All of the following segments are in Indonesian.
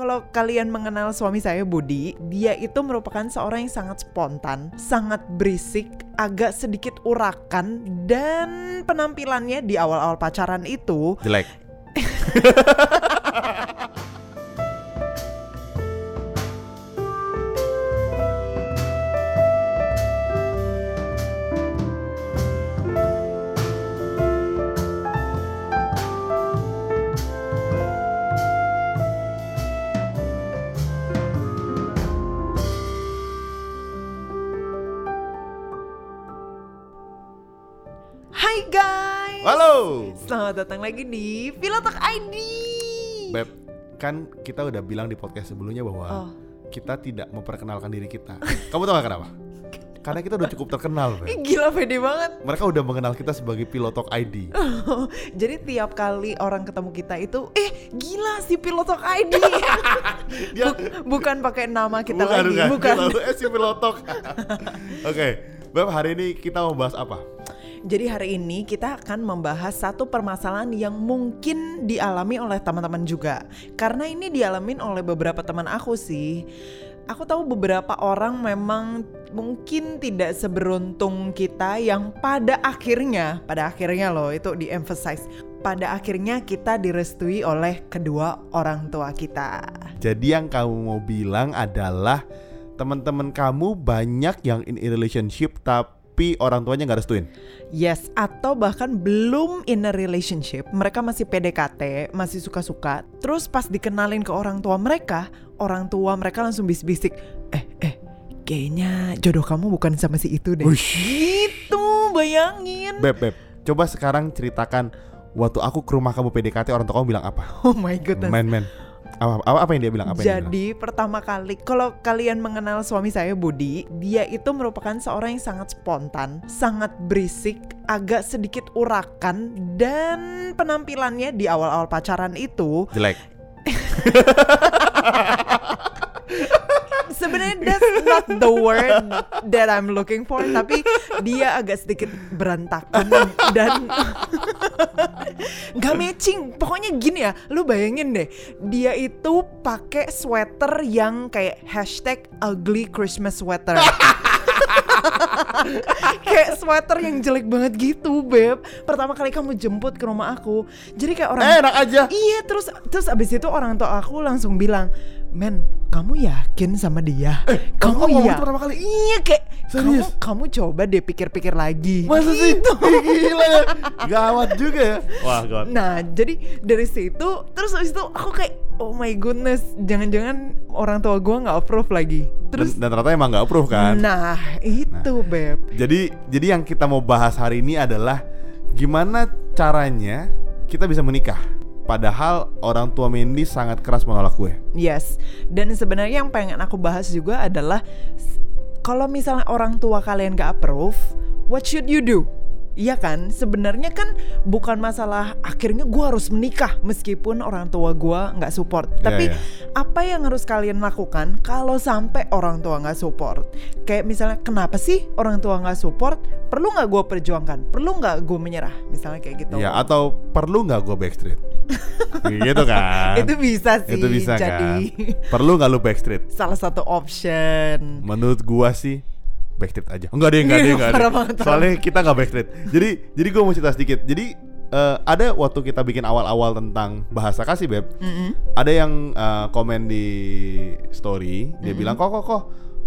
Kalau kalian mengenal suami saya Budi, dia itu merupakan seorang yang sangat spontan, sangat berisik, agak sedikit urakan dan penampilannya di awal-awal pacaran itu Jelek. lagi di Pilotok ID. Beb, kan kita udah bilang di podcast sebelumnya bahwa Oh. kita tidak memperkenalkan diri kita. Kamu tahu gak kenapa? Karena kita udah cukup terkenal, Beb. gila pede banget. Mereka udah mengenal kita sebagai Pilotok ID. Jadi tiap kali orang ketemu kita itu, eh gila si Pilotok ID. Dia Buk- bukan pakai nama kita bukan, lagi, bukan. bukan. Eh si Pilotok. Oke, Beb hari ini kita mau bahas apa? Jadi hari ini kita akan membahas satu permasalahan yang mungkin dialami oleh teman-teman juga. Karena ini dialamin oleh beberapa teman aku sih. Aku tahu beberapa orang memang mungkin tidak seberuntung kita yang pada akhirnya, pada akhirnya loh itu di-emphasize. Pada akhirnya kita direstui oleh kedua orang tua kita. Jadi yang kamu mau bilang adalah teman-teman kamu banyak yang in relationship tapi orang tuanya nggak restuin. Yes, atau bahkan belum in a relationship, mereka masih PDKT, masih suka-suka. Terus pas dikenalin ke orang tua mereka, orang tua mereka langsung bisik-bisik, eh eh, kayaknya jodoh kamu bukan sama si itu deh. Uish. Gitu, bayangin. Beb, beb, coba sekarang ceritakan waktu aku ke rumah kamu PDKT orang tua kamu bilang apa? Oh my goodness. Men, men. Apa, apa, apa yang dia bilang? Apa yang dia bilang? Jadi pertama kali kalau kalian mengenal suami saya Budi, dia itu merupakan seorang yang sangat spontan, sangat berisik, agak sedikit urakan dan penampilannya di awal-awal pacaran itu jelek. sebenarnya that's not the word that I'm looking for tapi dia agak sedikit berantakan dan nggak matching. Pokoknya gini ya lu bayangin deh dia itu pakai sweater yang kayak hashtag ugly Christmas sweater. Kayak sweater yang jelek banget gitu beb. Pertama kali kamu jemput ke rumah aku jadi kayak orang Eh, enak aja. Iya terus terus abis itu orang tua aku langsung bilang, men kamu yakin sama dia? Eh, kamu ngomong ya? itu pertama kali? Iya kayak kamu Serius? kamu coba deh pikir-pikir lagi. Masa sih? Gitu. Ih, Gila ya. Gawat juga ya. Wah, God. Nah jadi dari situ terus abis itu aku kayak oh my goodness jangan-jangan orang tua gua nggak approve lagi. Terus dan, dan ternyata emang nggak approve kan? nah itu beb. Jadi jadi yang kita mau bahas hari ini adalah gimana caranya kita bisa menikah. Padahal orang tua Mendy sangat keras menolak gue. Yes, dan sebenarnya yang pengen aku bahas juga adalah kalau misalnya orang tua kalian gak approve, what should you do? Iya kan, sebenarnya kan bukan masalah akhirnya gua harus menikah meskipun orang tua gua nggak support. Tapi iya. apa yang harus kalian lakukan kalau sampai orang tua nggak support? Kayak misalnya kenapa sih orang tua nggak support? Perlu nggak gua perjuangkan? Perlu nggak gua menyerah? Misalnya kayak gitu. Ya atau perlu nggak gue backstreet? gitu kan? Itu bisa sih. Itu bisa jadi kan? Perlu nggak lu backstreet? salah satu option. Menurut gua sih backstreet aja. Enggak deh, enggak deh, enggak deh. Soalnya kita nggak backstreet. Jadi jadi gua mau cerita sedikit. Jadi eh, ada waktu kita bikin awal-awal tentang bahasa kasih beb. Mm-mm. Ada yang eh, komen di story, dia bilang kok kok kok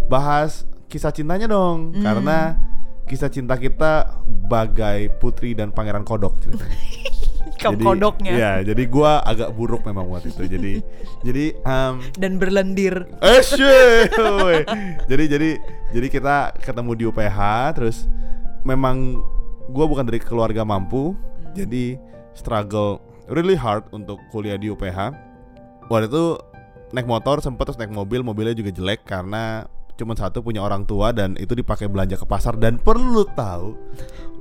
bahas kisah cintanya dong, karena kisah cinta kita bagai putri dan pangeran kodok ceritanya. Jadi- kodoknya. Iya, jadi gua agak buruk memang waktu itu. Jadi jadi em, dan berlendir. Eh jadi jadi jadi kita ketemu di UPH terus memang gua bukan dari keluarga mampu jadi struggle really hard untuk kuliah di UPH waktu itu naik motor sempet terus naik mobil mobilnya juga jelek karena cuma satu punya orang tua dan itu dipakai belanja ke pasar. Dan perlu tahu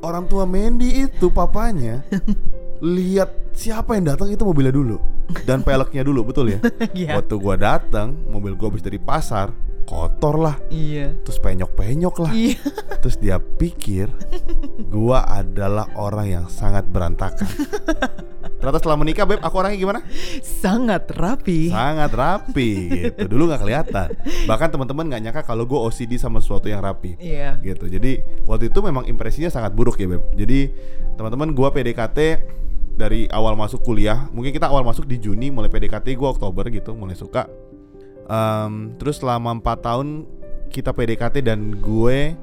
orang tua Mandy itu papanya lihat siapa yang datang itu mobilnya dulu dan peleknya dulu betul ya Iya. Waktu gua datang, mobil gua habis dari pasar, kotor lah, Iya. terus penyok-penyok lah. Iya. Terus dia pikir gua adalah orang yang sangat berantakan. Ternyata setelah menikah beb, aku orangnya gimana? Sangat rapi. Sangat rapi gitu. Dulu nggak kelihatan. Bahkan teman-teman nggak nyangka kalau gue OCD sama sesuatu yang rapi. Iya. Gitu. Jadi waktu itu memang impresinya sangat buruk ya beb. Jadi teman-teman gue PDKT dari awal masuk kuliah. Mungkin kita awal masuk di Juni, mulai PDKT gue Oktober gitu, mulai suka. Em, terus selama 4 tahun kita PDKT dan gue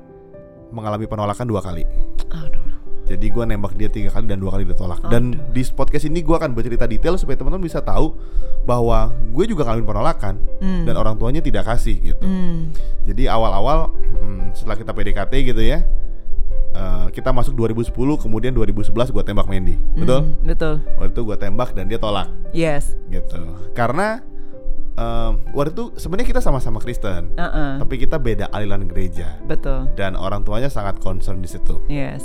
mengalami penolakan dua kali. Aduh. Jadi gue nembak dia tiga kali dan dua kali ditolak. Dan Aduh. di podcast ini gue akan bercerita detail supaya teman-teman bisa tahu bahwa gue juga ngalamin penolakan Hmm. dan orang tuanya tidak kasih gitu. Hmm. Jadi awal-awal hmm, setelah kita PDKT gitu ya, eh, kita masuk 2010 kemudian 2011 gue tembak Mandy, betul? Hmm, betul. Waktu itu gue tembak dan dia tolak Yes. gitu. Karena em, waktu itu sebenarnya kita sama-sama Kristen, Uh-uh. tapi kita beda aliran gereja Betul. dan orang tuanya sangat concern di situ. Yes.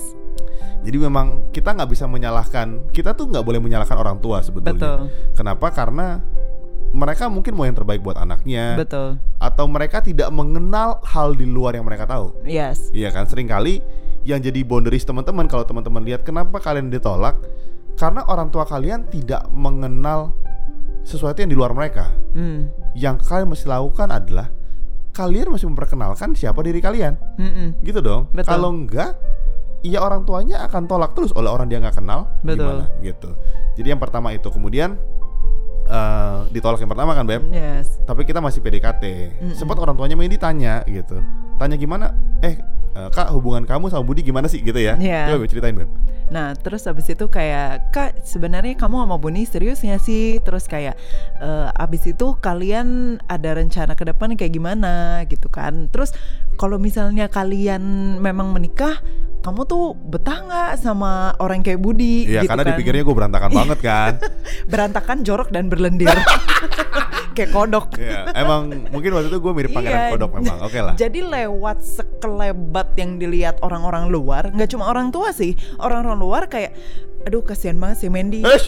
Jadi memang kita nggak bisa menyalahkan, kita tuh nggak boleh menyalahkan orang tua sebetulnya. Betul. Kenapa? Karena mereka mungkin mau yang terbaik buat anaknya, Betul. atau mereka tidak mengenal hal di luar yang mereka tahu. Yes. Iya kan, sering kali yang jadi boundaries teman-teman kalau teman-teman lihat kenapa kalian ditolak, karena orang tua kalian tidak mengenal sesuatu yang di luar mereka. Hmm. Yang kalian mesti lakukan adalah kalian masih memperkenalkan siapa diri kalian, Mm-mm. gitu dong. Kalau enggak, ya orang tuanya akan tolak terus oleh orang dia nggak kenal, Betul. gimana gitu. Jadi yang pertama itu, kemudian eh, ditolak yang pertama kan, beb. Yes. Tapi kita masih PDKT. Mm-mm. Sempat orang tuanya main ditanya gitu. Tanya gimana? Eh, eh, Kak, hubungan kamu sama Budi gimana sih gitu ya? Iya. Coba ceritain, Beb. Nah terus abis itu kayak kak sebenarnya kamu sama Buni serius nggak sih? Terus kayak eh, abis itu kalian ada rencana ke depan kayak gimana gitu kan? Terus kalau misalnya kalian memang menikah, kamu tuh betah nggak sama orang kayak Budi? Iya, gitu karena kan? dipikirnya gue berantakan banget kan. berantakan, jorok dan berlendir, kayak kodok. Iya, emang mungkin waktu itu gue mirip pangeran Iya. kodok memang. Oke lah. Jadi lewat sekelebat yang dilihat orang-orang luar, nggak cuma orang tua sih, orang-orang luar kayak, aduh kasihan banget si Mandy. Eh, masa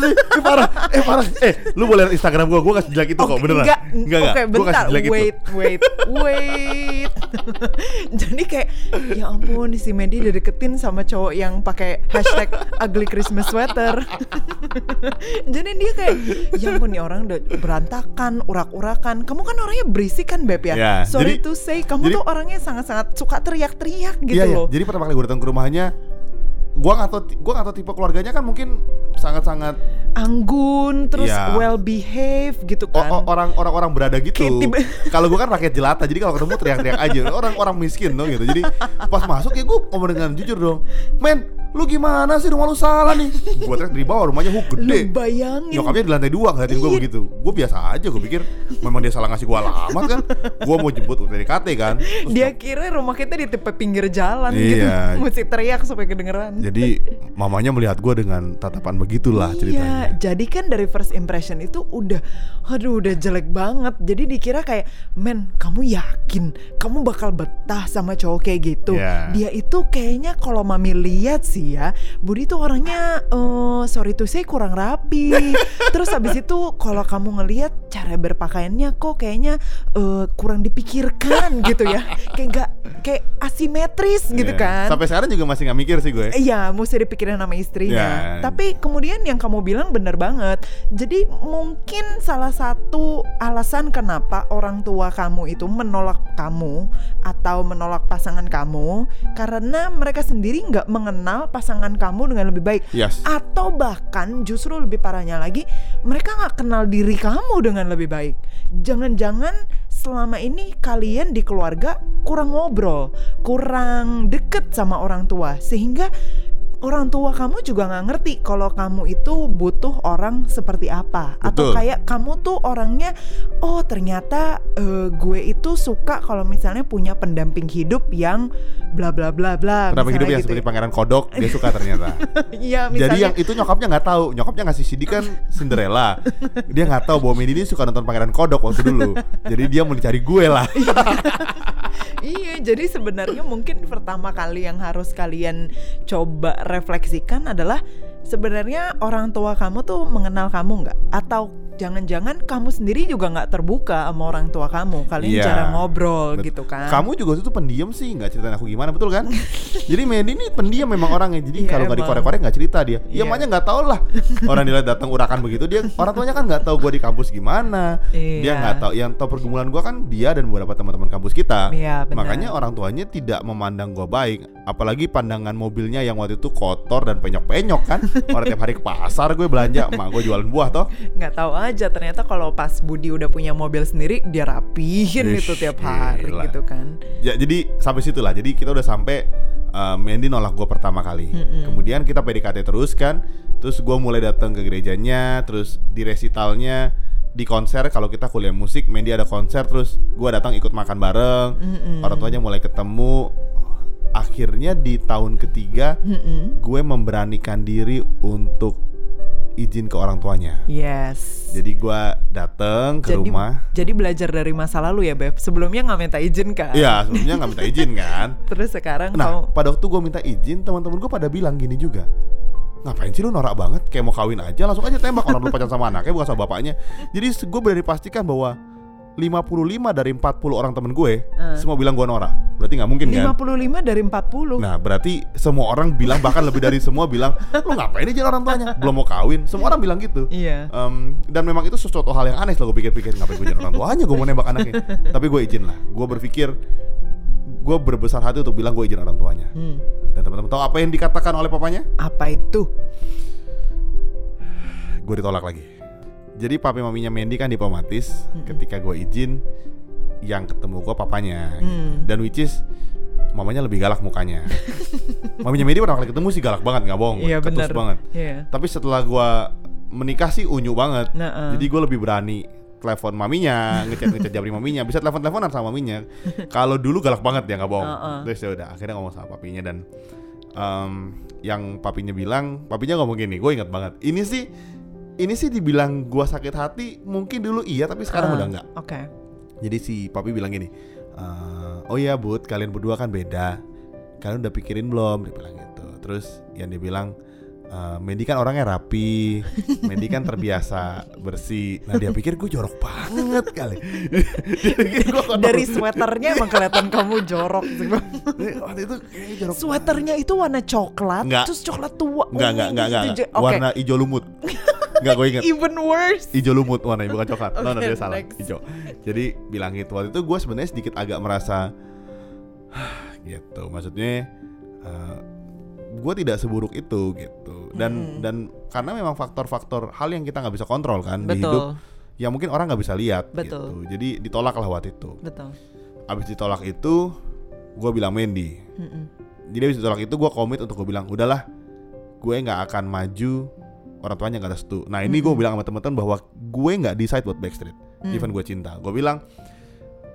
sih? Eh, parah. Eh, parah. Eh, lu boleh lihat Instagram gue. Gue gak sejelek itu kok, Oke, beneran. Enggak, enggak. Oke, Gue gak bentar. sejelek itu. Wait, wait, wait. Jadi kayak ya ampun si Mandy udah deketin sama cowok yang pakai hashtag ugly Christmas sweater. Jadi dia kayak ya ampun nih orang udah berantakan, urak-urakan. Kamu kan orangnya berisik kan Beb ya? Ya, Sorry jadi- to say, kamu jadi- tuh orangnya sangat-sangat suka teriak-teriak gitu Iya, iya. loh. Jadi pertama kali gue datang ke rumahnya, gue gak tau, gua gak tau tipe keluarganya kan mungkin sangat-sangat Anggun, terus Iya. well behave gitu kan. o- orang orang orang berada gitu. Kalau gue kan rakyat jelata, jadi kalau ketemu teriak-teriak aja. Orang orang miskin dong gitu. Jadi pas masuk ya gue ngomong dengan jujur dong. Men, lu gimana sih rumah lu salah nih? Gue teriak dari bawah rumahnya Lu gede. bayangin Nyokapnya di lantai dua ngeliatin gue Iya. begitu. Gue biasa aja. Gue pikir memang dia salah ngasih gue alamat kan. Gue mau jemput UTDKT kan. Terus Dia kira rumah kita di tepi pinggir jalan Iya. gitu. Mesti teriak supaya kedengeran. jadi mamanya melihat gue dengan tatapan begitulah ceritanya. Iya, jadi kan dari first impression itu udah, aduh udah jelek banget. Jadi dikira kayak, men, kamu yakin kamu bakal betah sama cowok kayak gitu? Iya. Dia itu kayaknya kalau mami lihat sih ya, Budi tuh orangnya, eh sorry tuh saya kurang rapi. Terus habis itu kalau kamu ngelihat cara berpakaiannya kok kayaknya eh, kurang dipikirkan gitu ya, kayak gak kayak asimetris gitu Iya. kan? Sampai sekarang juga masih nggak mikir sih gue. Iya, mesti dipikirin sama istrinya. Ya. Tapi kemudian yang kamu bilang bener banget. Jadi mungkin salah satu alasan kenapa orang tua kamu itu menolak kamu atau menolak pasangan kamu karena mereka sendiri nggak mengenal pasangan kamu dengan lebih baik. Yes. Atau bahkan justru lebih parahnya lagi, mereka nggak kenal diri kamu dengan lebih baik. Jangan-jangan selama ini kalian di keluarga kurang ngobrol, kurang deket sama orang tua, sehingga orang tua kamu juga nggak ngerti kalau kamu itu butuh orang seperti apa, atau Betul. kayak kamu tuh orangnya, oh ternyata eh, gue itu suka kalau misalnya punya pendamping hidup yang bla bla bla bla. Kenapa misalnya hidupnya gitu seperti ya. pangeran kodok dia suka ternyata. Iya, Jadi misalnya yang itu nyokapnya nggak tahu, nyokapnya ngasih CD kan Cinderella. Dia nggak tahu bahwa Medi ini suka nonton pangeran kodok waktu dulu. Jadi dia mau dicari gue lah. Iya, jadi sebenarnya mungkin pertama kali yang harus kalian coba refleksikan adalah sebenarnya orang tua kamu tuh mengenal kamu nggak? Atau jangan-jangan kamu sendiri juga nggak terbuka sama orang tua kamu. Kalian Iya. jarang ngobrol gitu kan. Kamu juga tuh pendiam sih, nggak ceritain aku gimana, betul kan? jadi Mandy ini pendiam memang orangnya. Jadi Iya, kalau nggak dikorek-korek nggak cerita dia. Iya. Ya makanya nggak tahu lah. Orang dia datang urakan begitu, dia orang tuanya kan nggak tahu gue di kampus gimana. Dia Iya. nggak tahu. Yang tahu pergumulan gue kan dia dan beberapa teman-teman kampus kita. Iya, benar. Makanya orang tuanya tidak memandang gue baik. Apalagi pandangan mobilnya yang waktu itu kotor dan penyok-penyok kan. Orang tiap hari ke pasar gue belanja, emak gue jualan buah toh. nggak tahu aja ternyata kalau pas Budi udah punya mobil sendiri dia rapihin Ish, itu tiap hari gila. gitu kan. Ya, jadi sampai situ lah. Jadi kita udah sampai uh, Mandy nolak gue pertama kali. Mm-mm. Kemudian kita PDKT terus kan. Terus gue mulai datang ke gerejanya. Terus di resitalnya di konser kalau kita kuliah musik, Mandy ada konser. Terus gue datang ikut makan bareng. Mm-mm. Orang tuanya mulai ketemu. Akhirnya di tahun ketiga Mm-mm. gue memberanikan diri untuk izin ke orang tuanya. Yes. Jadi gue datang ke jadi, rumah. jadi belajar dari masa lalu ya beb. Sebelumnya nggak minta izin kan? Iya, sebelumnya nggak minta izin kan. Terus sekarang Nah, kamu pada waktu gue minta izin, teman-teman gue pada bilang gini juga. Ngapain sih lu norak banget? Kayak mau kawin aja, langsung aja tembak orang lu pacaran sama anaknya bukan sama bapaknya. Jadi gue berani pastikan bahwa 55 dari 40 orang temen gue Eh. semua bilang gue norak. Berarti nggak mungkin kan? 55 dari 40. Nah, berarti semua orang bilang bahkan lebih dari semua bilang, lu ngapain aja orang tuanya? Belum mau kawin. Semua orang bilang gitu. Iya. Em, dan memang itu sesuatu hal yang aneh setelah gue pikir-pikir ngapain gue jadi orang tuanya gue mau nembak anaknya tapi gue izin lah gue berpikir gue berbesar hati untuk bilang gue izin orang tuanya Hmm. dan teman-teman tahu apa yang dikatakan oleh papanya Apa itu? gue ditolak lagi jadi papi maminya Mandy kan diplomatis Mm-mm. ketika gue izin yang ketemu gue papanya Hmm. dan which is mamanya lebih galak mukanya maminya Mandy pertama kali ketemu sih galak banget nggak bohong Iya ketus benar. banget Iya. tapi setelah gue menikah sih unyu banget Nah, eh. Jadi gue lebih berani telepon maminya, ngechat ngechat jabri maminya, bisa telepon teleponan sama maminya. Kalau dulu galak banget ya nggak bohong. Heeh. Terus ya udah akhirnya ngomong sama papinya dan em, yang papinya bilang, papinya ngomong gini, gue ingat banget. Ini sih ini sih dibilang gue sakit hati, mungkin dulu iya tapi sekarang Ah, udah enggak. Oke. Jadi si papi bilang gini, "Eh, oh iya bud, kalian berdua kan beda. Kalian udah pikirin belum? Dia bilang gitu. Terus yang dia bilang, "Eh, Mandy kan orangnya rapi, Mandy kan terbiasa bersih. Nah dia pikir gue jorok banget kali. Gua. Dari sweaternya emang kelihatan kamu jorok sih Bang. waktu itu jorok. Sweaternya itu warna coklat, Enggak. terus coklat tua. Enggak, enggak, enggak, enggak. Warna hijau lumut. Enggak gue inget. Even worse. Hijau lumut warnanya bukan coklat. no, no, Oke, dia salah. next. Hijau. Jadi bilang gitu. Waktu itu gue sebenarnya sedikit agak merasa gitu. Maksudnya eh, gue tidak seburuk itu gitu. Dan Mm-mm. dan karena memang faktor-faktor hal yang kita nggak bisa kontrol kan di hidup Betul. yang mungkin orang nggak bisa lihat Betul. gitu. Jadi ditolak lah waktu itu. Betul. Abis ditolak itu gue bilang Mandy. Mm-mm. Jadi abis ditolak itu gue komit untuk gue bilang udahlah gue nggak akan maju orang tuanya nggak restu. Nah ini gue Mm-mm. bilang sama teman-teman bahwa gue nggak decide buat Backstreet. Mm. Even gue cinta. Gue bilang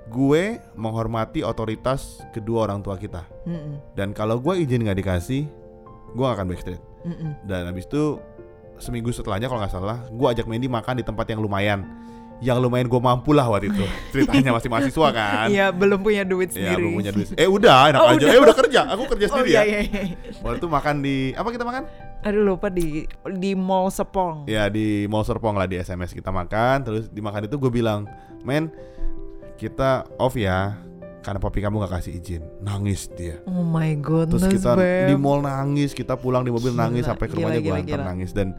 gue menghormati otoritas kedua orang tua kita. Mm-mm. Dan kalau gue izin nggak dikasih, gue gak akan Backstreet. Mm-mm. Dan abis itu seminggu setelahnya kalau nggak salah, gue ajak Mandy makan di tempat yang lumayan. Yang lumayan gue mampu lah waktu itu. Ceritanya masih mahasiswa kan. Iya belum punya duit Ya sendiri. belum punya duit. Eh udah enak Oh, aja. udah. Eh udah kerja. Aku kerja Oh sendiri iya ya. iya. iya. Waktu itu makan di apa kita makan? Aduh lupa di di Mall Sepong. Ya di Mall Serpong lah di SMS kita makan. Terus di makan itu gue bilang, men kita off ya. Karena papi kamu gak kasih izin. Nangis dia. Oh my goodness, Terus kita Beb. di mall nangis, kita pulang di mobil Gila, nangis sampai ke rumahnya gue antar nangis dan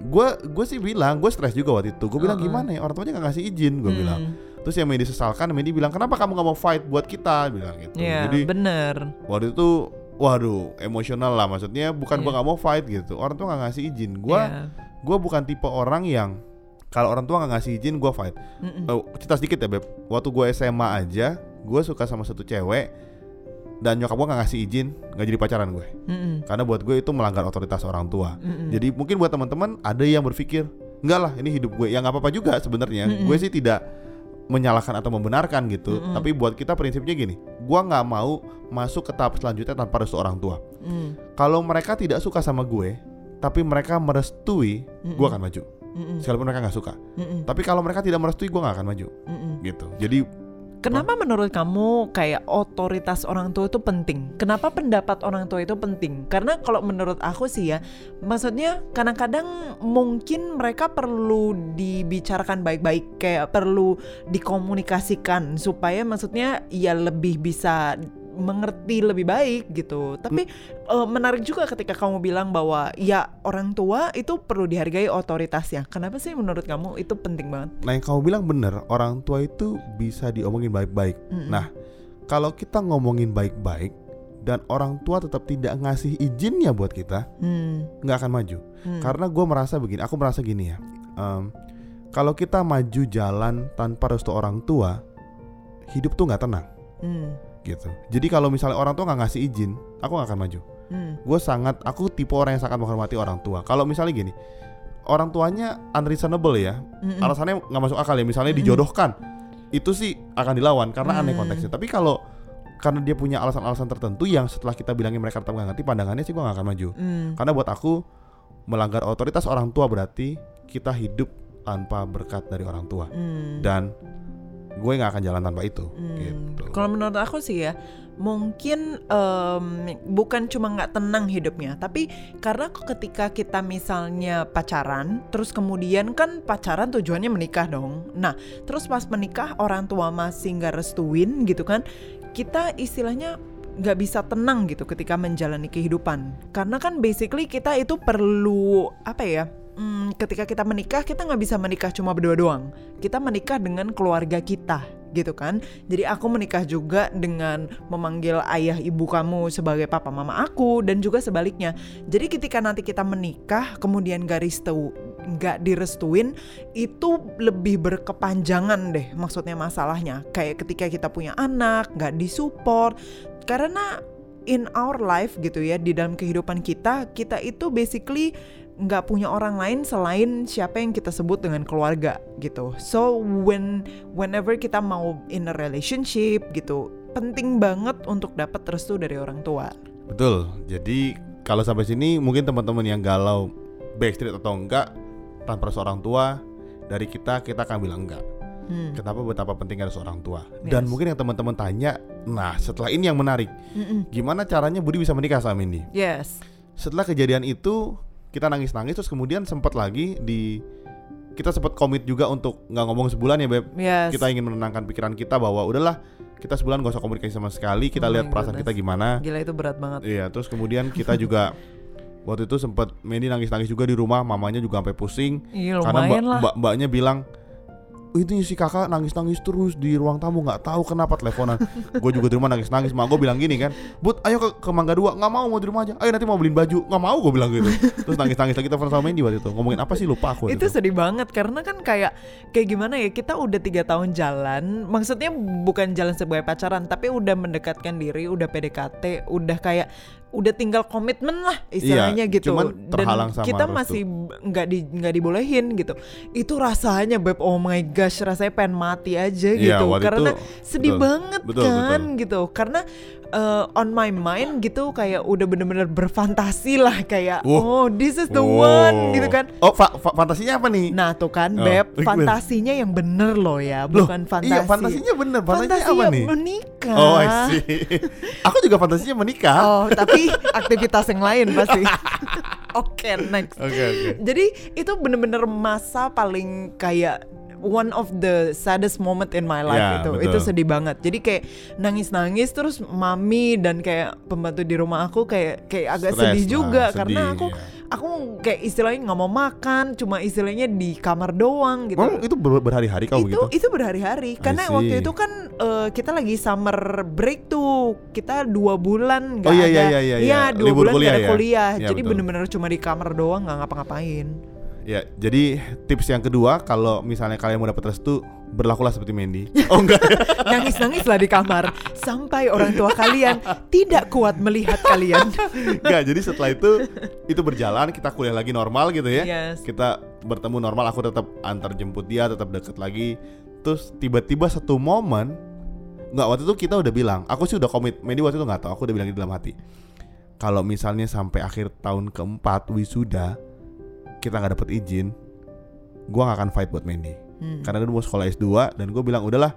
gue gue sih bilang gue stres juga waktu itu gue bilang Uh-uh. gimana ya orang tuanya gak ngasih izin gue Hmm. bilang terus yang Medi sesalkan Medi bilang kenapa kamu gak mau fight buat kita bilang gitu Iya, jadi bener. waktu itu waduh emosional lah maksudnya bukan gue Iya. gak mau fight gitu orang tua gak ngasih izin gue Iya. gue bukan tipe orang yang kalau orang tua gak ngasih izin gue fight Mm-mm. Oh, cerita sedikit ya beb waktu gue SMA aja gue suka sama satu cewek dan nyokap gue gak ngasih izin gak jadi pacaran gue Mm-mm. karena buat gue itu melanggar otoritas orang tua Mm-mm. jadi mungkin buat teman-teman ada yang berpikir enggak lah ini hidup gue ya nggak apa-apa juga sebenarnya Mm-mm. gue sih tidak menyalahkan atau membenarkan gitu Mm-mm. tapi buat kita prinsipnya gini gue nggak mau masuk ke tahap selanjutnya tanpa restu orang tua Mm. kalau mereka tidak suka sama gue tapi mereka merestui gue Mm-mm. akan maju Mm-mm. sekalipun mereka nggak suka Mm-mm. tapi kalau mereka tidak merestui gue nggak akan maju Mm-mm. gitu jadi Kenapa menurut kamu kayak otoritas orang tua itu penting? Kenapa pendapat orang tua itu penting? Karena kalau menurut aku sih ya, maksudnya kadang-kadang mungkin mereka perlu dibicarakan baik-baik, kayak perlu dikomunikasikan supaya maksudnya ya lebih bisa mengerti lebih baik gitu. Tapi uh, menarik juga ketika kamu bilang bahwa ya orang tua itu perlu dihargai otoritasnya. Kenapa sih menurut kamu itu penting banget? Nah yang kamu bilang bener, orang tua itu bisa diomongin baik-baik. Mm -hmm. Nah kalau kita ngomongin baik-baik dan orang tua tetap tidak ngasih izinnya buat kita, mm. nggak akan maju. Mm. Karena gue merasa begini, aku merasa gini ya. Um, kalau kita maju jalan tanpa restu orang tua, hidup tuh nggak tenang. Mm gitu. Jadi kalau misalnya orang tua nggak ngasih izin, aku gak akan maju. Hmm. Gue sangat, aku tipe orang yang sangat menghormati orang tua. Kalau misalnya gini, orang tuanya unreasonable ya, mm alasannya nggak masuk akal ya. Misalnya mm dijodohkan, itu sih akan dilawan karena mm. aneh konteksnya. Tapi kalau karena dia punya alasan-alasan tertentu yang setelah kita bilangin mereka tetap nggak ngerti pandangannya sih gue gak akan maju. Mm. Karena buat aku melanggar otoritas orang tua berarti kita hidup tanpa berkat dari orang tua mm. dan gue nggak akan jalan tanpa itu. Hmm. Gitu. Kalau menurut aku sih ya, mungkin um, bukan cuma nggak tenang hidupnya, tapi karena ketika kita misalnya pacaran, terus kemudian kan pacaran tujuannya menikah dong. Nah, terus pas menikah orang tua masih nggak restuin gitu kan, kita istilahnya nggak bisa tenang gitu ketika menjalani kehidupan karena kan basically kita itu perlu apa ya hmm, ketika kita menikah kita nggak bisa menikah cuma berdua doang. Kita menikah dengan keluarga kita gitu kan? Jadi aku menikah juga dengan memanggil ayah ibu kamu sebagai papa mama aku dan juga sebaliknya. Jadi ketika nanti kita menikah kemudian garis restu nggak direstuin itu lebih berkepanjangan deh maksudnya masalahnya. Kayak ketika kita punya anak nggak disupport. Karena in our life gitu ya di dalam kehidupan kita kita itu basically nggak punya orang lain selain siapa yang kita sebut dengan keluarga gitu. So when whenever kita mau in a relationship gitu, penting banget untuk dapat restu dari orang tua. Betul. Jadi kalau sampai sini mungkin teman-teman yang galau backstreet atau enggak tanpa seorang tua dari kita kita akan bilang enggak. Hmm. Kenapa betapa pentingnya seorang tua? Yes. Dan mungkin yang teman-teman tanya, nah setelah ini yang menarik, Mm-mm. gimana caranya Budi bisa menikah sama Mindy? Yes. Setelah kejadian itu, kita nangis-nangis terus kemudian sempat lagi di kita sempat komit juga untuk nggak ngomong sebulan ya beb. Yes. kita ingin menenangkan pikiran kita bahwa udahlah kita sebulan gak usah komunikasi sama sekali kita oh lihat perasaan kita gimana. Gila itu berat banget. Iya terus kemudian kita juga waktu itu sempat Mandy nangis-nangis juga di rumah mamanya juga sampai pusing. Iya, karena mbak, mbak mbaknya bilang ini si kakak nangis-nangis terus di ruang tamu nggak tahu kenapa teleponan. Gue juga di rumah nangis-nangis mak gue bilang gini kan but ayo ke, ke Mangga Dua nggak mau mau di rumah aja. Ayo nanti mau beliin baju. Nggak mau gue bilang gitu. Terus nangis-nangis lagi telepon sama Mendy waktu itu. Ngomongin apa sih lupa aku itu itu. sedih banget karena kan kayak kayak gimana ya kita udah tiga tahun jalan maksudnya bukan jalan sebagai pacaran tapi udah mendekatkan diri udah PDKT udah kayak udah tinggal komitmen lah istilahnya iya, gitu. cuman dan sama kita masih nggak di nggak dibolehin gitu. Itu rasanya beb oh my gosh rasanya pengen mati aja iya, gitu. karena itu, sedih betul, banget betul, kan betul. gitu. Karena uh, on my mind gitu kayak udah bener-bener berfantasi lah kayak oh, oh this is the oh. one gitu kan oh fa fa fantasinya apa nih nah tuh kan oh. beb fantasinya yang bener loh ya bukan loh, fantasi iya fantasinya bener fantasinya Fantasi apa nih menikah oh I see aku juga fantasinya menikah oh tapi aktivitas yang lain pasti. Oke, okay, next. Oke, okay, oke. Okay. Jadi itu bener-bener masa paling kayak one of the saddest moment in my life yeah, itu. Betul. itu sedih banget. Jadi kayak nangis nangis terus mami dan kayak pembantu di rumah aku kayak kayak agak Stress sedih juga. sedih, karena aku yeah aku kayak istilahnya nggak mau makan cuma istilahnya di kamar doang gitu. Oh, itu ber berhari-hari kau itu gitu? itu berhari-hari. Karena waktu itu kan uh, kita lagi summer break tuh. Kita dua bulan nggak oh, iya, ada. iya, iya, iya, iya. dua Libur bulan kuliah, gak ada ya? kuliah. Ya, jadi bener-bener cuma di kamar doang nggak ngapa-ngapain Ya, jadi tips yang kedua kalau misalnya kalian mau dapat restu, berlakulah seperti Mandy. Oh enggak. Nangis-nangislah di kamar sampai orang tua kalian tidak kuat melihat kalian. Enggak, jadi setelah itu itu berjalan, kita kuliah lagi normal gitu ya. Yes. Kita bertemu normal, aku tetap antar jemput dia, tetap deket lagi. Terus tiba-tiba satu momen Enggak, waktu itu kita udah bilang, aku sih udah komit. Mandy waktu itu nggak tahu, aku udah bilang di dalam hati. Kalau misalnya sampai akhir tahun keempat wisuda, kita nggak dapet izin gue nggak akan fight buat Mandy hmm. karena dia mau sekolah S2 dan gue bilang udahlah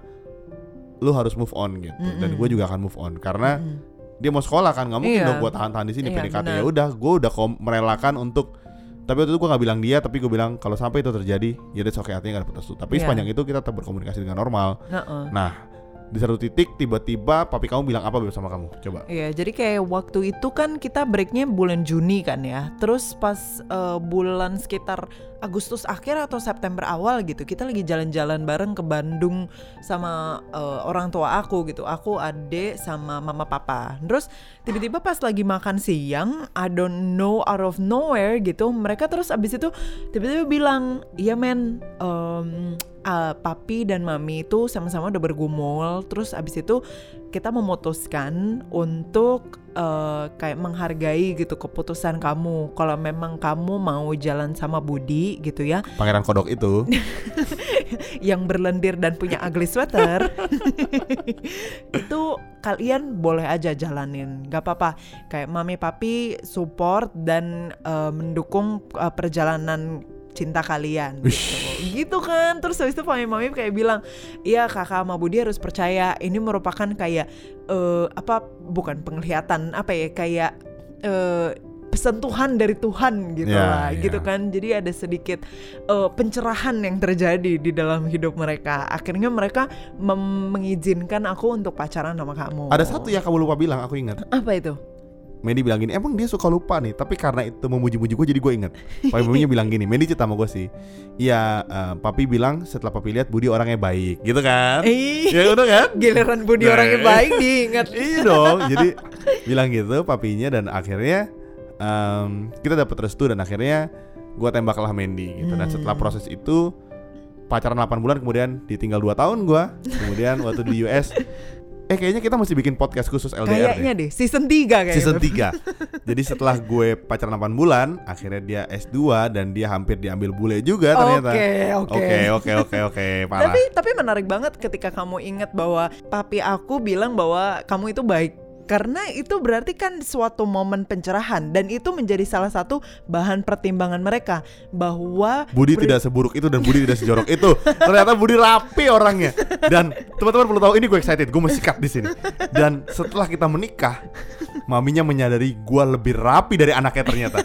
lu harus move on gitu dan Mm-mm. gue juga akan move on karena Mm. dia mau sekolah kan nggak mungkin Iya. dong gue tahan-tahan di sini Iya, PDKT ya udah gue udah kom- merelakan untuk tapi waktu itu gue nggak bilang dia tapi gue bilang kalau sampai itu terjadi ya that's okay artinya gak dapet restu tapi Iya. sepanjang itu kita tetap berkomunikasi dengan normal Heeh. nah di satu titik tiba-tiba papi kamu bilang apa bersama kamu coba Iya, jadi kayak waktu itu kan kita breaknya bulan Juni kan ya. Terus pas eh, bulan sekitar Agustus akhir atau September awal gitu, kita lagi jalan-jalan bareng ke Bandung sama eh, orang tua aku gitu. Aku, adik, sama mama papa. Terus tiba-tiba pas lagi makan siang, I don't know out of nowhere gitu, mereka terus abis itu tiba-tiba bilang, iya men, em, ah, papi dan mami itu sama-sama udah bergumul. Terus abis itu kita memutuskan untuk eh, kayak menghargai gitu keputusan kamu. Kalau memang kamu mau jalan sama Budi gitu ya, pangeran kodok itu yang berlendir dan punya ugly sweater, itu kalian boleh aja jalanin, gak apa-apa. Kayak mami papi support dan eh, mendukung eh, perjalanan cinta kalian gitu. gitu kan. Terus habis itu mami mami kayak bilang iya kakak sama Budi harus percaya. Ini merupakan kayak eh, apa bukan penglihatan apa ya kayak eh, pesentuhan dari Tuhan gitu Ya, lah. ya. gitu kan. Jadi ada sedikit eh, pencerahan yang terjadi di dalam hidup mereka. Akhirnya mereka mengizinkan aku untuk pacaran sama kamu. Ada satu yang kamu lupa bilang aku ingat. Apa itu Mandy bilang gini, emang dia suka lupa nih, tapi karena itu memuji-muji gue jadi gue inget. Papi bilang gini, Mandy cerita sama gue sih, iya eh, papi bilang setelah papi lihat Budi orangnya baik, gitu kan? Ih, ya udah kan? giliran Budi Nah. orangnya baik diingat iya dong, jadi bilang gitu papinya dan akhirnya em, kita dapat restu dan akhirnya gue tembaklah Mandy gitu. Dan setelah Hmm. proses itu pacaran 8 bulan kemudian ditinggal 2 tahun gue, kemudian waktu di US, eh kayaknya kita mesti bikin podcast khusus LDR deh. kayaknya deh season 3 kayaknya Season 3 Jadi setelah gue pacaran 8 bulan Akhirnya dia S2 Dan dia hampir diambil bule juga ternyata Oke, oke. Oke oke oke oke Parah Tapi tapi menarik banget ketika kamu ingat bahwa papi aku bilang bahwa kamu itu baik. Karena itu berarti kan suatu momen pencerahan dan itu menjadi salah satu bahan pertimbangan mereka bahwa Budi ber- tidak seburuk itu dan Budi tidak sejorok itu. Ternyata Budi rapi orangnya. Dan teman-teman perlu tahu ini gue excited, gue masih cut di sini. Dan setelah kita menikah, maminya menyadari gue lebih rapi dari anaknya ternyata.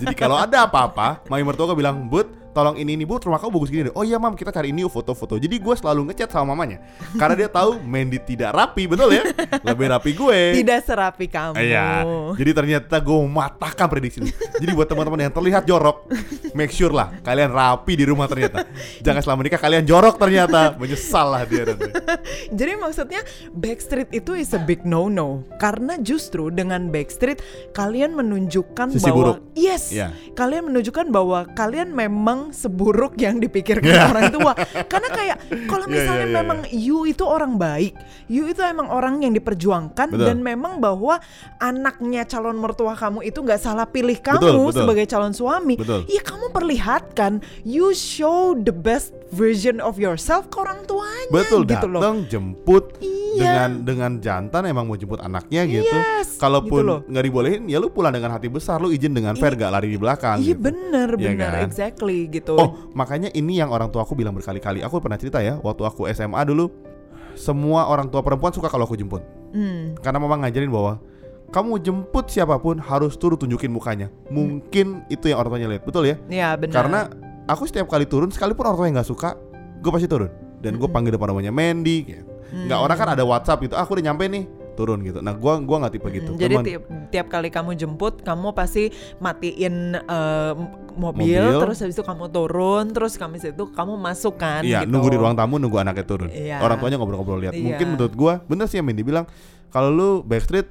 Jadi kalau ada apa-apa, mami mertua gue bilang, "Bud, tolong ini ini Bud, rumah kamu bagus gini deh." Oh iya, Mam, kita cari ini yuk foto-foto. Jadi gue selalu ngechat sama mamanya. Karena dia tahu Mandy tidak rapi, betul ya? Lebih rapi gue. tidak serapi kamu. Iya. Jadi ternyata gue mematahkan prediksi ini. Jadi buat teman-teman yang terlihat jorok, make sure lah kalian rapi di rumah ternyata. Jangan selama nikah kalian jorok ternyata. Menyesal lah dia nanti. Jadi maksudnya Backstreet itu is a big no no karena justru dengan Backstreet kalian menunjukkan Sisi bahwa buruk. yes, Iya. kalian menunjukkan bahwa kalian memang seburuk yang dipikirkan Iya. orang tua. Karena kayak kalau Iya, misalnya iya, iya, memang you itu orang baik, you itu emang orang yang diperjuangkan Betul. dan memang bahwa anaknya calon mertua kamu itu nggak salah pilih kamu Betul, betul. sebagai calon suami. Betul. Iya kamu perlihatkan, you show the best version of yourself ke orang tuanya Betul gitu loh. datang jemput Iya. dengan dengan jantan emang mau jemput anaknya gitu. Yes, Kalaupun gitu nggak dibolehin ya lu pulang dengan hati besar, lu izin dengan fair gak lari di belakang Iya gitu. bener Iya bener kan? exactly gitu. Oh, makanya ini yang orang tua aku bilang berkali-kali. Aku pernah cerita ya, waktu aku SMA dulu semua orang tua perempuan suka kalau aku jemput. Hmm. Karena mama ngajarin bahwa kamu jemput siapa pun harus turun tunjukin mukanya. Mungkin itu yang orang tuanya lihat, betul ya? Ya benar. Karena aku setiap kali turun, sekalipun orang tua yang nggak suka, gue pasti turun. Dan gue panggil depan namanya Mandy. Gitu. Nggak orang kan ada WhatsApp gitu, aku udah nyampe nih, turun gitu. Nah, gua gua nggak tipe gitu. Hmm, Jadi Cuman- tiap, tiap kali kamu jemput, kamu pasti matiin eh, mobil, Mobil. terus habis itu kamu turun, terus kamu itu kamu masuk kan Iya, gitu. nunggu di ruang tamu nunggu anaknya turun. Iya. Orang tuanya ngobrol-ngobrol lihat. Iya. Mungkin menurut gua bener sih yang Mandy bilang kalau lu backstreet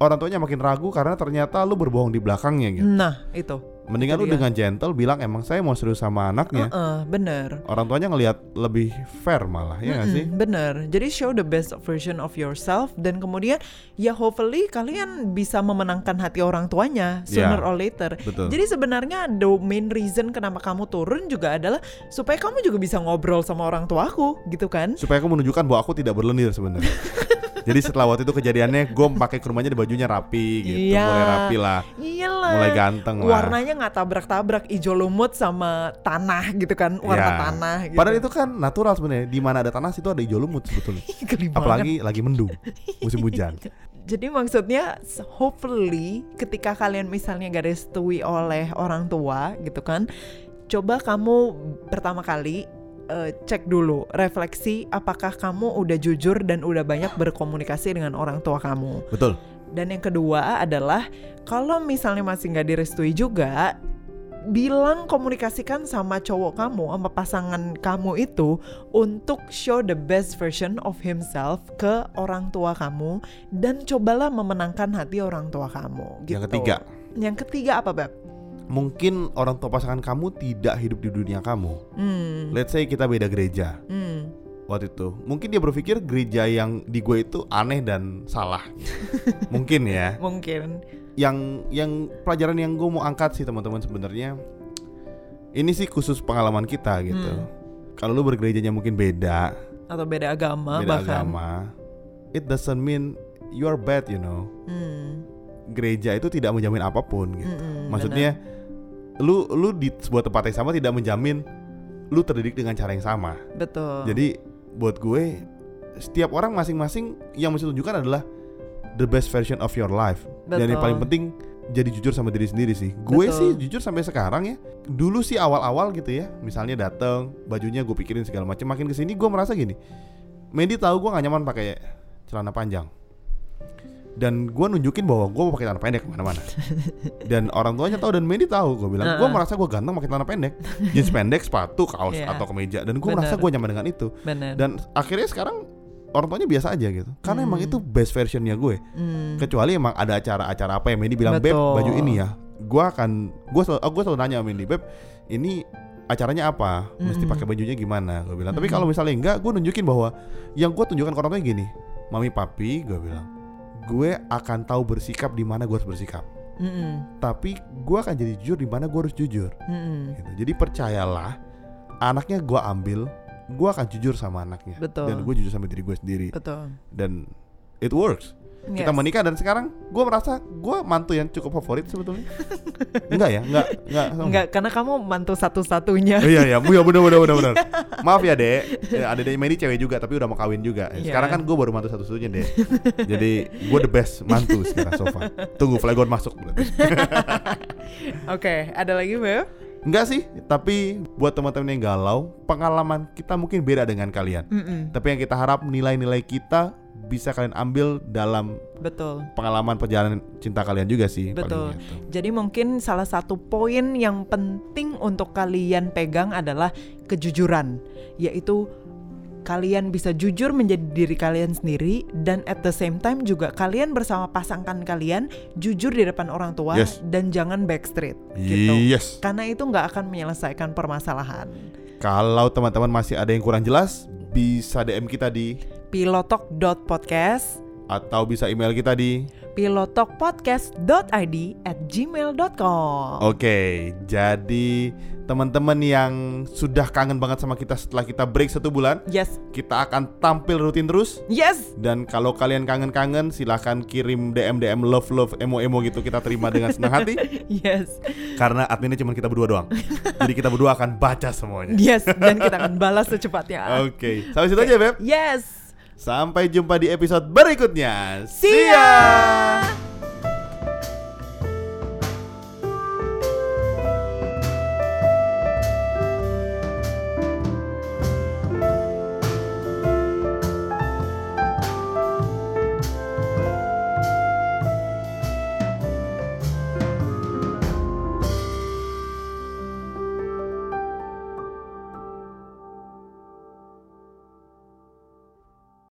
orang tuanya makin ragu karena ternyata lu berbohong di belakangnya gitu. Nah, itu. Mendingan itu lu dengan gentle bilang emang saya mau serius sama anaknya. Heeh, bener. Orang tuanya ngelihat lebih fair malah, ya nggak sih? Mm-mm, bener. Jadi show the best version of yourself dan kemudian ya hopefully kalian bisa memenangkan hati orang tuanya sooner Ya, or later. betul. Jadi sebenarnya the main reason kenapa kamu turun juga adalah supaya kamu juga bisa ngobrol sama orang tuaku gitu kan. Supaya aku menunjukkan bahwa aku tidak berlendir sebenarnya. Jadi setelah waktu itu kejadiannya gue pakai ke rumahnya di bajunya rapi gitu, Iya. mulai rapi lah, Iyalah. mulai ganteng lah. Warnanya nggak tabrak-tabrak hijau lumut sama tanah gitu kan, warna Ya. tanah gitu. Padahal itu kan natural sebenarnya. Di mana ada tanah situ ada hijau lumut sebetulnya. Apalagi lagi mendung, musim hujan. Jadi maksudnya hopefully ketika kalian misalnya gak direstui oleh orang tua gitu kan, coba kamu pertama kali eh, cek dulu refleksi apakah kamu udah jujur dan udah banyak berkomunikasi dengan orang tua kamu. Betul. Dan yang kedua adalah kalau misalnya masih nggak direstui juga, bilang komunikasikan sama cowok kamu, sama pasangan kamu itu untuk show the best version of himself ke orang tua kamu dan cobalah memenangkan hati orang tua kamu. Gitu. Yang ketiga. Yang ketiga apa beb? Mungkin orang tua pasangan kamu tidak hidup di dunia kamu. Hmm. Let's say kita beda gereja Hmm. waktu itu. Mungkin dia berpikir gereja yang di gue itu aneh dan salah. Mungkin ya. Mungkin. yang yang pelajaran yang gue mau angkat sih teman-teman sebenarnya ini sih khusus pengalaman kita gitu. Hmm. Kalau lu bergerejanya mungkin beda, Atau beda agama beda bahkan. agama, it doesn't mean you are bad, you know. Hmm. Gereja itu tidak menjamin apa pun gitu. Mm-mm, Maksudnya lu lu di sebuah tempat yang sama tidak menjamin lu terdidik dengan cara yang sama. Betul. Jadi buat gue setiap orang masing-masing yang mesti tunjukkan adalah the best version of your life. Dan yang Betul. paling penting jadi jujur sama diri sendiri sih. Gue Betul. sih jujur sampai sekarang ya. Dulu sih awal-awal gitu ya. Misalnya dateng bajunya gue pikirin segala macam. Makin ke sini gue merasa gini. Mandy tahu gue gak nyaman pakai celana panjang. Dan gue nunjukin bahwa gue mau pakai celana pendek ke mana-mana. dan orang tuanya tahu dan Mandy tahu. Gue bilang gue merasa gue ganteng pakai celana pendek, jeans pendek, sepatu, kaos Iya. atau kemeja. Dan gue Bener. merasa gue nyaman dengan itu Benar. dan akhirnya sekarang orang tuanya biasa aja gitu karena emang Hmm. itu best versionnya gue Hmm. kecuali emang ada acara-acara apa yang Mandy bilang beb baju ini ya gue akan gue selalu oh, gue selalu nanya Mandy beb ini acaranya apa mesti Hmm. pakai bajunya gimana gue bilang tapi Hmm. kalau misalnya enggak gue nunjukin bahwa yang gue tunjukkan ke orang tuanya gini mami papi gue bilang gue akan tahu bersikap di mana gue harus bersikap Mm-mm. tapi gue akan jadi jujur di mana gue harus jujur Mm-mm. gitu. jadi percayalah anaknya gue ambil gue akan jujur sama anaknya Betul. dan gue jujur sama diri gue sendiri Betul. dan it works kita Yes. menikah dan sekarang gue merasa gue mantu yang cukup favorit sebetulnya. Enggak ya? Enggak enggak. Enggak, karena kamu mantu satu-satunya. Oh, iya iya. Iya benar benar benar benar. Maaf ya dek. Ya, adeknya Mary cewek juga tapi udah mau kawin juga. Iya. sekarang kan gue baru mantu satu satunya dek. Jadi gue the best mantu sekarang so far. Tunggu flagon masuk Oke, ada lagi, Beb? enggak sih tapi buat teman-teman yang galau pengalaman kita mungkin beda dengan kalian. Mm-mm. tapi yang kita harap nilai-nilai kita bisa kalian ambil dalam Betul. pengalaman perjalanan cinta kalian juga sih Betul. gitu. Jadi mungkin salah satu poin yang penting untuk kalian pegang adalah kejujuran, yaitu kalian bisa jujur menjadi diri kalian sendiri dan at the same time juga kalian bersama pasangan kalian jujur di depan orang tua Yes. dan jangan backstreet gitu. Yes. Karena itu nggak akan menyelesaikan permasalahan. Kalau teman-teman masih ada yang kurang jelas, bisa DM kita di pilotok.podcast atau bisa email kita di pilotokpodcast.id at gmail.com Oke, jadi teman-teman yang sudah kangen banget sama kita setelah kita break satu bulan, Yes, kita akan tampil rutin terus. yes, Dan kalau kalian kangen-kangen, silahkan kirim DM DM love love emo emo gitu kita terima dengan senang hati. yes, Karena adminnya cuma kita berdua doang. Jadi kita berdua akan baca semuanya. yes, dan kita akan balas secepatnya. Oke, sampai situ aja beb. Yes, Sampai jumpa di episode berikutnya. see ya.